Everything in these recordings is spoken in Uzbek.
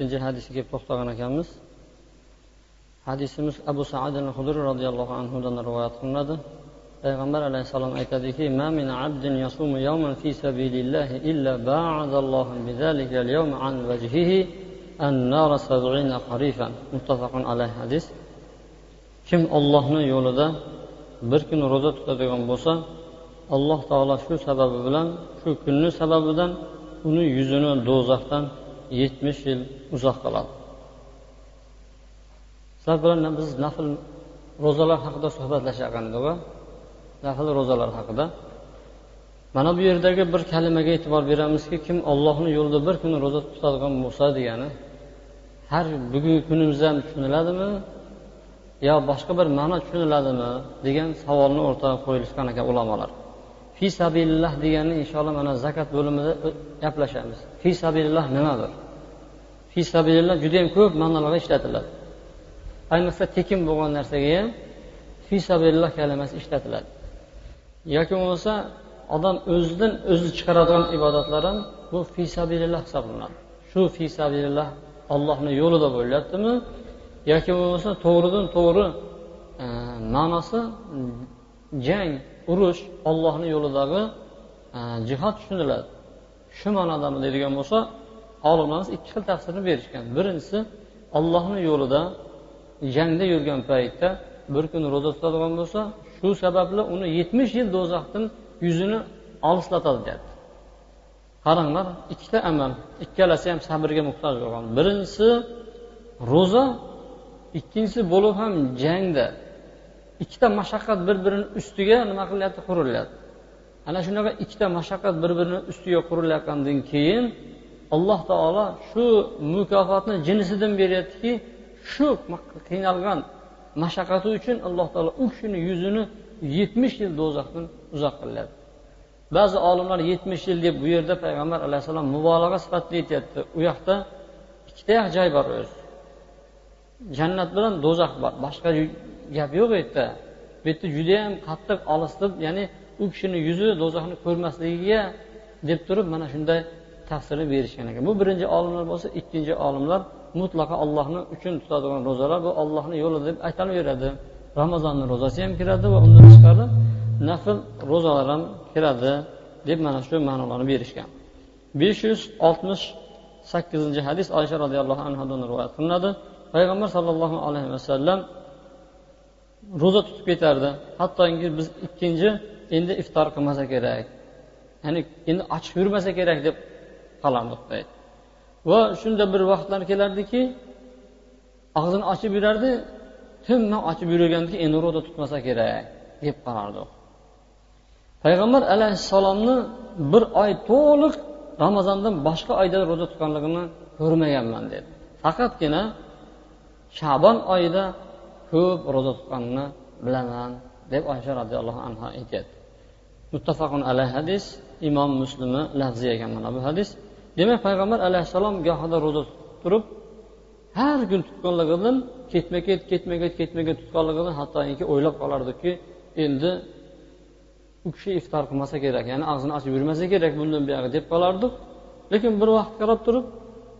ikkinchi hadisga kelib to'xtagan ekanmiz. Hadisimiz abu saad al hudr roziyallohu anhudan rivoyat qilinadi. Payg'ambar alayhissalom aytadiki ma min abdin yasumu yawman fi sabilillahi illa ba'adallohu bidhalika al-yawma an wajhihi an-nar 70 qarifan. Muttafaqun alayh hadis. Kim Allohning yo'lida bir kun ro'za tutadigan bo'lsa alloh taolo shu sababi bilan shu kunni sababidan uni yuzini do'zaxdan yetmish yil uzoq qoladi. Sizlar bilan biz nafl ro'zalar haqida suhbatlashayotgan edik nafl ro'zalar haqida. Mana bu yerdagi bir kalimaga e'tibor beramizki kim ollohni yo'lida bir kun ro'za tutadigan bo'lsa degani har bugungi kunimizda ham tushuniladimi yo boshqa bir ma'no tushuniladimi degan savolni o'rtaga qo'yishgan ekan ulamolar. Fi sabilillah deganni inshaalloh mana zakat bo'limida gaplashamiz. Fi sabilillah nimadir? Fi sabilillah judayam ko'p ma'nolarda ishlatiladi. Ayniqsa tekin bo'lgan narsaga ham fi sabilillah kalimasi ishlatiladi. Yoki bo'lmasa odam o'zidan o'zi chiqaradigan ibodatlar ham bu fi sabilillah hisoblanadi. Shu fi sabilillah ollohni yo'lida bo'lyaptimi? Yoki bo'lmasa to'g'ridan to'g'ri e, ma'nosi jang urush ollohni yo'lidagi e, jihod tushuniladi. Shu ma'nodami deydigan bo'lsa olimlarimiz ikki xil tafsirni berishgan. Birinchisi ollohni yo'lida jangda yurgan paytda bir kun ro'za tutadigan bo'lsa shu sababli uni yetmish yil do'zaxdan yuzini olislatadi deyapti. Qaranglar ikkita amal ikkalasi ham sabrga muhtoj bo'lgan. Birinchisi ro'za ikkinchisi bo'lib ham jangda ikkita mashaqqat bir birini ustiga nima qilyapti qurilyapti. Ana shunaqa ikkita mashaqqat bir birini ustiga qurilayotgandan keyin alloh taolo shu mukofotni jinsidan beryaptiki shu qiynalgan mashaqqati uchun alloh taolo u kishini yuzini yetmish yil do'zaxdan uzoq qilyapti ba'zi olimlar yetmish yil deb bu yerda payg'ambar alayhissalom mubolag'a sifatida aytyapti. U yoqda ikkita joy bor o'zi. Jannat bilan do'zax bor. Boshqa gap yo'q u yerda bu yerda judayam qattiq olisitib ya'ni u kishini yuzi do'zaxni ko'rmasligiga deb turib mana shunday tafsirni berishgan ekan. Bu birinchi olimlar bo'lsa ikkinchi olimlar mutlaqo ollohni uchun tutadigan ro'zalar bu ollohni yo'li deb aytilaveradi ramazonni ro'zasi ham kiradi va undan tashqari nafl ro'zalar ham kiradi deb mana shu ma'nolarni berishgan. besh yuz oltmish sakkizinchi hadis oysha roziyallohu anhudan rivoyat qilinadi. Payg'ambar sollallohu alayhi vasallam ro'za tutib ketardi. Hattoki biz ikkinchi endi iftor qilmasa kerak. Ya'ni endi ochiq yurmasa kerak deb qolardik va shunda bir vaqtlar kelardiki og'zini ochib yurardi tinmay ochib yurgandiki endi ro'za tutmasa kerak deb qarardi. Payg'ambar alayhissalomni bir oy to'liq ramazondan boshqa oyda ro'za tutganligini ko'rmaganman dedi. Faqatgina shabon oyida ko'p ro'za tutganini bilaman deb oysha roziyallohu anhu aytyapti. Muttafaqun alayh hadis imom muslimi lafzi ekan mana bu hadis. Demak payg'ambar alayhissalom gohida ro'za tutib turib har kun tutganligidan ketma ket ketma ket ketma ket tutganligidan hattoki o'ylab qolardiki endi u kishi iftor qilmasa kerak ya'ni og'zini ochib yurmasa kerak bundan buyog'i deb qolardik. Lekin bir vaqt qarab turib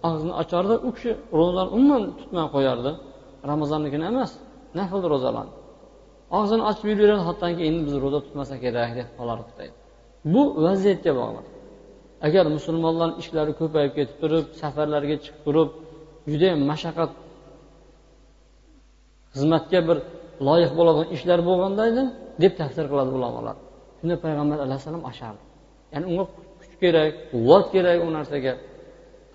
og'zini ochardi u kishi ro'zani umuman tutmay qo'yardi. Ramazonnikini emas nafl ro'zalarni og'zini ochib yuraveradi hattoki endi biz ro'za tutmasa kerak deb qolardik deydi bu vaziyatga bog'liq agar musulmonlarni ishlari ko'payib ketib turib safarlarga chiqib turib judayam mashaqqat xizmatga bir loyiq bo'ladigan ishlar bo'lganda edi deb tafsir qiladi ulamolar. Shunda payg'ambar alayhissalom oshardi. Ya'ni unga kuch kerak quvvat kerak u narsaga.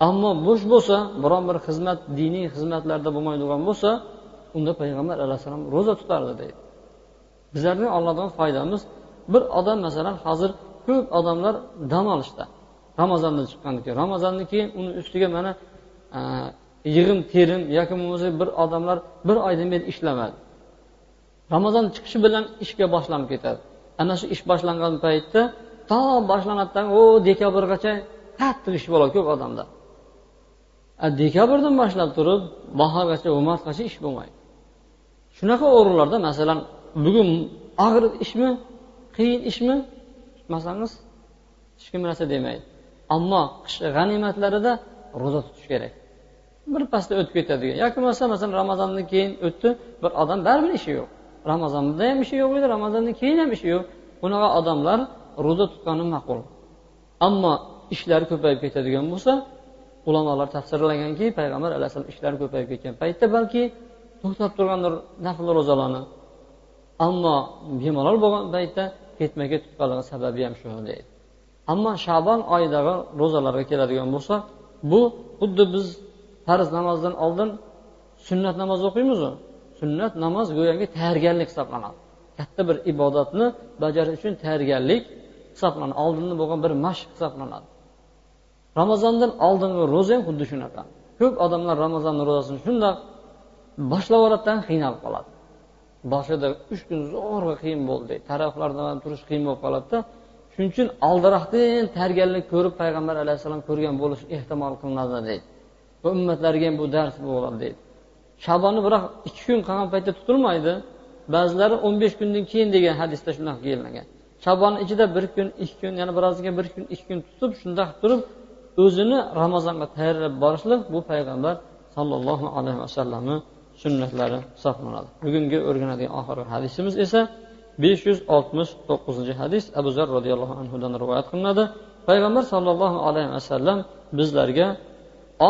Ammo bo'sh bo'lsa biron bir xizmat diniy xizmatlarda bo'lmaydigan bo'lsa unda payg'ambar alayhissalom ro'za tutardi deydi. Bizlarni allohdan foydamiz bir odam masalan hozir ko'p odamlar dam olishda ramazondan chiqqandan keyin ramazondan keyin uni ustiga mana e, yig'im terim yoki bo'lmasa bir odamlar bir oydan beri ishlamadi ramazon chiqishi bilan ishga boshlanib ketadi. Ana shu ish boshlangan paytda to boshlanadidan o dekabrgacha qattiq ish bo'ladi ko'p odamda. Dekabrdan boshlab turib bahorgacha va martgacha ish bo'lmaydi. Shunaqa o'rinlarda masalan bugun og'ir ishmi qiyin ishmi? Masalangiz hech kim narsa demaydi ammo qish g'animatlarida ro'za tutish kerak. Birpasda o'tib ketadigan. Yoki bo'lmasa masalan ramazondan keyin o'tdi bir odam baribir ishi yo'q. Ramazonda ham ishi yo'q edi ramazondan keyin ham ishi yo'q. Bunaqa odamlar ro'za tutgani ma'qul. Ammo ishlari ko'payib ketadigan bo'lsa ulamolar tafsirlaganki payg'ambar alayhissalom ishlari ko'payib ketgan paytda balki to'xtab turgandir nafl ro'zalarni ammo bemalol bo'lgan paytda ketma ket tutganligi sababi ham shu deydi. Ammo shabon oyidagi ro'zalarga keladigan bo'lsak bu xuddi biz farz namozdan oldin sunnat namoz o'qiymizu? Sunnat namoz go'yoki tayyorgarlik hisoblanadi. Katta bir ibodatni bajarish uchun tayyorgarlik hisoblanadi. Oldinda bo'lgan bir mashq hisoblanadi. Ramazondan oldingi ro'za ham xuddi shunaqa. Ko'p odamlar ramazonni ro'zasini shundoq boshlab yuboradidan qiynalib qoladi. Boshida uch kun zo'rg'a qiyin bo'ldi. Taraflardan turish qiyin bo'lib qoladida. Shuning uchun oldinroqdan tayyorgarlik ko'rib payg'ambar alayhissalom ko'rgan bo'lish ehtimol qilinadi deydi. Va ummatlarga ham bu dars bo'ladi deydi. Shabonni biroq ikki kun qolgan paytda tutilmaydi. Ba'zilari o'n besh kundan keyin degan hadisda shunaqa kelmagan. Shabonni ichida bir kun ikki kun yana birozga bir kun ikki kun tutib shundoq turib o'zini ramazonga tayyorlab borishlik bu payg'ambar sollallohu alayhi vasallamni sunnatlari hisoblanadi. Bugungi o'rganadigan oxirgi hadisimiz esa besh yuz oltmish to'qqizinchi hadis. Abu zar roziyallohu anhudan rivoyat qilinadi. Payg'ambar sollallohu alayhi vasallam bizlarga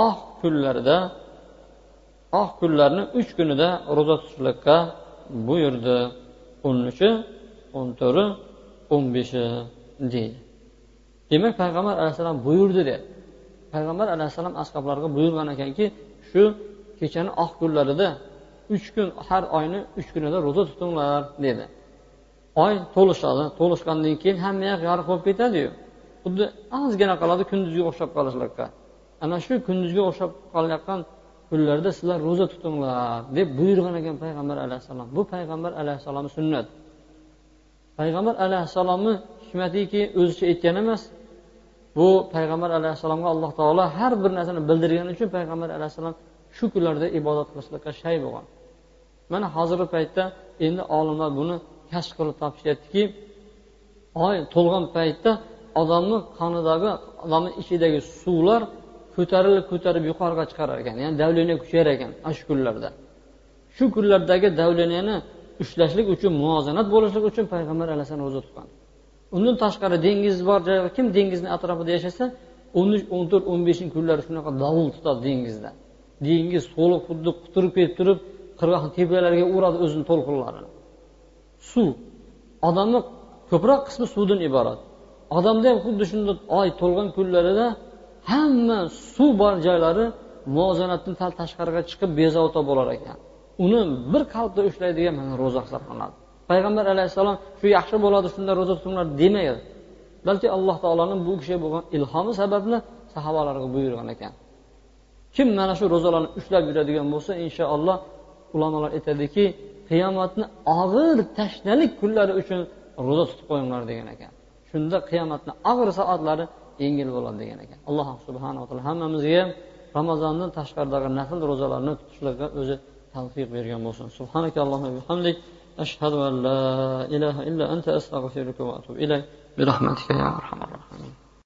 oq kunlarida oq kunlarni uch kunida ro'za tutishlikka buyurdi. O'n uchi o'n to'rti o'n beshi deydi. Demak payg'ambar alayhissalom buyurdi deyapti payg'ambar alayhissalom ashoblarga buyurgan ekanki shu kechani oq kunlarida uch kun har oyni uch kunida ro'za tutinglar dedi. Oy to'lishadi. To'lishgandan keyin hamma yoq yorug' bo'lib ketadiyu. Xuddi ozgina qoladi kunduzga o'xshab qolishlikqa ana shu kunduzga o'xshab qolayotgan kunlarda sizlar ro'za tutinglar deb buyurgan ekan payg'ambar alayhissalom. Bu payg'ambar alayhissalomni sunnat. Payg'ambar alayhissalomni hikmatiki o'zicha aytgan emas bu payg'ambar alayhissalomga alloh taolo har bir narsani bildirgani uchun payg'ambar alayhissalom shu kunlarda ibodat qilishlikqa shay bo'lgan. Mana hozirgi paytda endi olimlar buni kashf qilib topishyaptiki oy to'lgan paytda odamni qonidagi odamni ichidagi suvlar ko'tarilib ko'tarib yuqoriga chiqarar ekan ya'ni davleniya kuchayar ekan ana shu kunlarda. Shu kunlardagi davleniyani ushlashlik uchun muvozanat bo'lishlik uchun payg'ambar alayhissalom ro'za tutgan. Undan tashqari dengiz bor joyga kim dengizni atrofida yashasa o'n uch o'n to'rt o'n beshinchi kunlari shunaqa dovul tutadi dengizda. Dengiz to'liq xuddi quturib ketib turib qirg'oq tepalariga uradi o'zini to'lqinlarini. Suv. Odamni ko'proq qismi suvdan iborat. Odamda ham xuddi shunday oy to'lgan kunlarida hamma suv bor joylari muvozanatdan sal tashqariga chiqib bezovta bo'lar ekan. Uni bir qalbda ushlaydigan mana ro'za hisoblanadi payg'ambar alayhissalom shu yaxshi bo'ladi shunda ro'za tutinglar demaydi. Balki alloh taoloni bu kishiga bo'lgan ilhomi sababli sahobalarga buyurgan ekan. kim mana shu ro'zalarni ushlab yuradigan bo'lsa inshaalloh ulamolar aytadiki qiyomatni og'ir tashnalik kunlari uchun ro'za tutib qo'yinglar degan ekan shunda qiyomatni og'ir soatlari yengil bo'ladi degan ekan alloh subhanava taolo hammamizga ramazondan tashqaridagi nafl ro'zalarni tutishlikka o'zi tavfiq bergan bo'lsin subhanaka allohumma bihamdik ashhadu an la ilaha illa anta astag'firuka va atubu ilayk برحمتك يا ارحم الراحمين